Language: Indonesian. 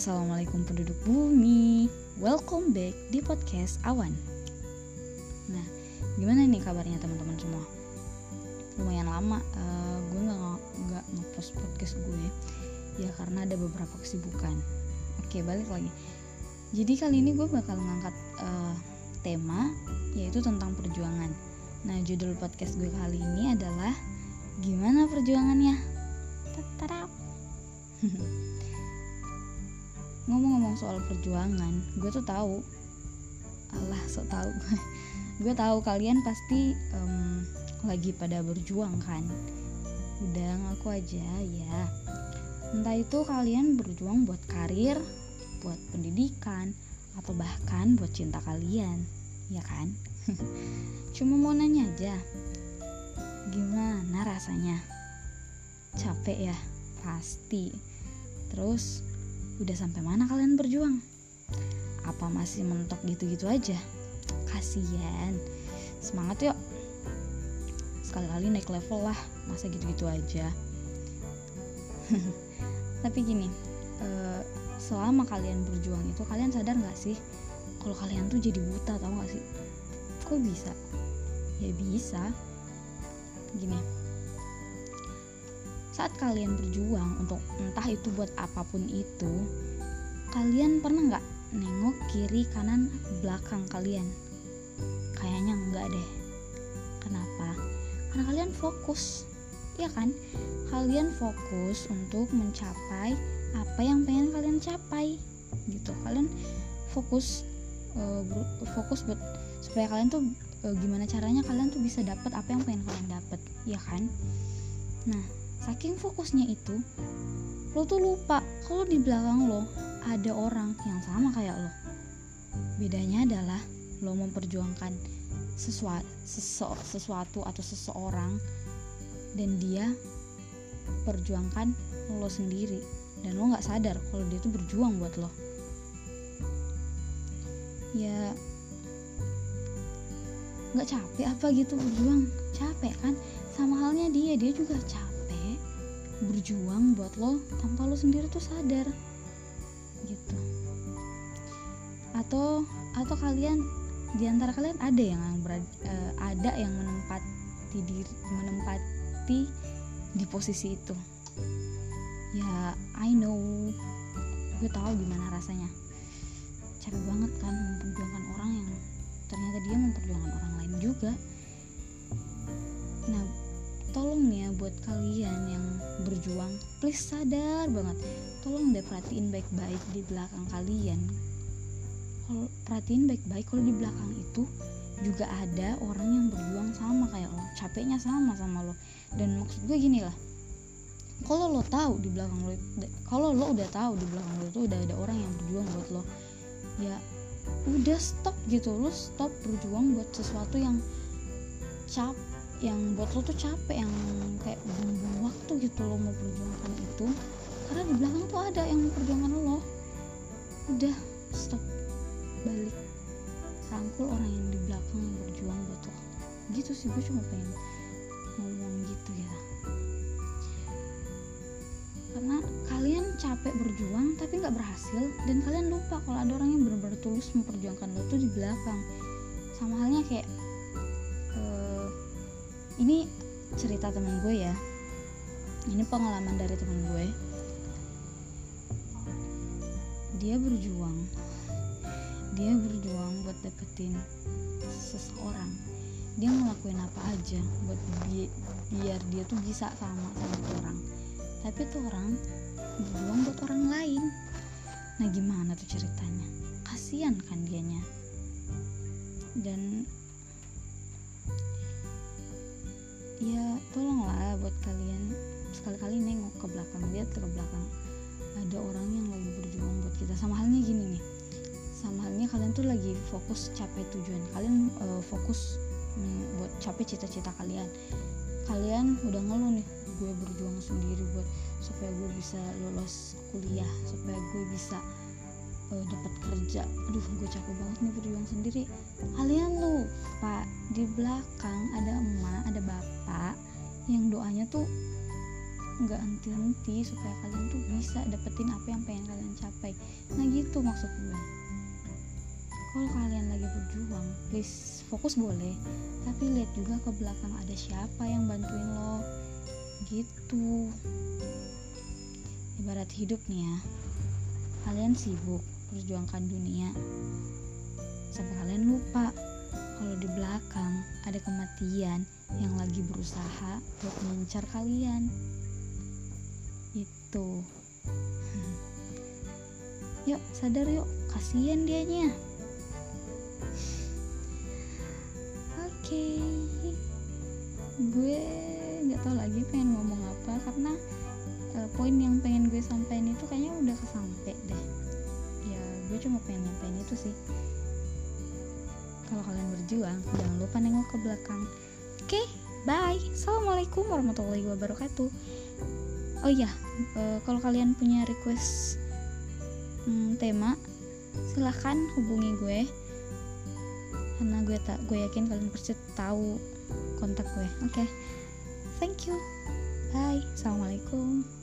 Assalamualaikum penduduk bumi. Welcome back di podcast Awan. Nah, gimana nih kabarnya teman-teman semua? Lumayan lama uh, gue gak, nggak ngepost podcast gue. Ya karena ada beberapa kesibukan. Oke, balik lagi. Jadi kali ini gue bakal ngangkat uh, tema Yaitu tentang perjuangan. Nah, judul podcast gue kali ini adalah Gimana perjuangannya? Tatarap ngomong-ngomong soal perjuangan gue tuh tahu. Allah so tahu. Gue tahu kalian pasti um, lagi pada berjuang kan? Udah ngaku aja ya. Entah itu kalian berjuang buat karir buat pendidikan atau bahkan buat cinta kalian ya kan? Cuma mau nanya aja gimana rasanya? Capek ya pasti. Terus Udah sampai mana kalian berjuang? Apa masih mentok gitu-gitu aja? Kasian. Semangat yuk. Sekali-kali naik level lah, masa gitu-gitu aja. Tapi gini, uh, selama kalian berjuang itu kalian sadar gak sih kalau kalian tuh jadi buta tau gak sih? Kok bisa? Ya bisa. Gini, saat kalian berjuang untuk entah itu buat apa pun itu kalian pernah nggak nengok kiri kanan belakang kalian? Kayaknya enggak deh. Kenapa? Karena kalian fokus. Ya kan? Kalian fokus untuk mencapai apa yang pengen kalian capai gitu. Kalian fokus uh, fokus buat supaya kalian tuh uh, gimana caranya kalian tuh bisa dapat apa yang pengen kalian dapat ya kan? Nah saking fokusnya itu lo tuh lupa kalau di belakang lo ada orang yang sama kayak lo. Bedanya adalah lo memperjuangkan sesuatu, sesu, sesuatu atau seseorang dan dia perjuangkan lo sendiri dan lo nggak sadar kalau dia tuh berjuang buat lo. Ya nggak capek apa gitu berjuang? Capek kan? Sama halnya dia dia juga capek berjuang buat lo tanpa lo sendiri tuh sadar. Gitu. Atau atau kalian di antara kalian ada yang berada, uh, ada yang menempati diri menempati di posisi itu? Ya I know. Gue tahu gimana rasanya. Capek banget kan memperjuangkan orang yang ternyata dia memperjuangkan orang lain juga. Nah tolong ya buat kalian yang berjuang please sadar banget. Tolong deh perhatiin baik-baik di belakang kalian. Kalau perhatiin baik-baik kalau di belakang itu juga ada orang yang berjuang sama kayak lo. Capeknya sama sama lo. Dan maksud gue gini lah kalau lo tahu di belakang lo kalau lo udah tahu di belakang lo itu udah ada orang yang berjuang buat lo ya udah stop gitu. Lo stop berjuang buat sesuatu yang cap yang buat lo tuh capek yang kayak buang-buang waktu gitu lo mau perjuangkan itu. Karena di belakang tuh ada yang memperjuangkan lo. Udah stop. Balik. Rangkul orang yang di belakang yang berjuang buat lo. Gitu sih gue cuma pengen ngomong gitu ya. Karena kalian capek berjuang tapi nggak berhasil dan kalian lupa kalau ada orang yang benar-benar tulus memperjuangkan lo tuh di belakang. Sama halnya kayak ini cerita temen gue ya. Ini pengalaman dari temen gue. Dia berjuang. Dia berjuang buat dapetin seseorang. Dia ngelakuin apa aja buat bi biar dia tuh bisa sama sama orang. Tapi tuh orang berjuang buat orang lain. Nah gimana tuh ceritanya? Kasian kan dianya. Dan ya tolonglah buat kalian. Sekali-kali nengok ke belakang lihat ke belakang. Ada orang yang lagi berjuang buat kita. Sama halnya gini nih. Sama halnya kalian tuh lagi fokus capai tujuan. Kalian uh, fokus um, buat capai cita-cita kalian. Kalian udah ngeluh nih gue berjuang sendiri buat supaya gue bisa lulus kuliah supaya gue bisa uh, dapat kerja. Aduh gue capek banget nih berjuang sendiri. Kalian lupa di belakang ada emak ada bapak yang doanya tuh nggak henti-henti supaya kalian tuh bisa dapetin apa yang pengen kalian capai. Nah gitu maksud gue kalau kalian lagi berjuang please fokus boleh. Tapi lihat juga ke belakang ada siapa yang bantuin lo. Gitu. Ibarat hidup nih ya. Kalian sibuk perjuangkan dunia. Sampai kalian lupa kalau di belakang ada kematian yang lagi berusaha buat mengincar kalian. Itu. Yuk sadar yuk. Kasihan dianya. Oke. Okay. gue nggak tahu lagi pengen ngomong apa karena uh, poin yang pengen gue sampaikan itu kayaknya udah kesampe deh gue cuma pengen nyampein itu sih. Kalau kalian berjuang jangan lupa nengok ke belakang. Oke okay, bye. Assalamualaikum warahmatullahi wabarakatuh. Oh iya uh, kalau kalian punya request um, tema silahkan hubungi gue. Karena gue tak gue yakin kalian pasti tahu kontak gue. Oke okay. thank you. Bye. Assalamualaikum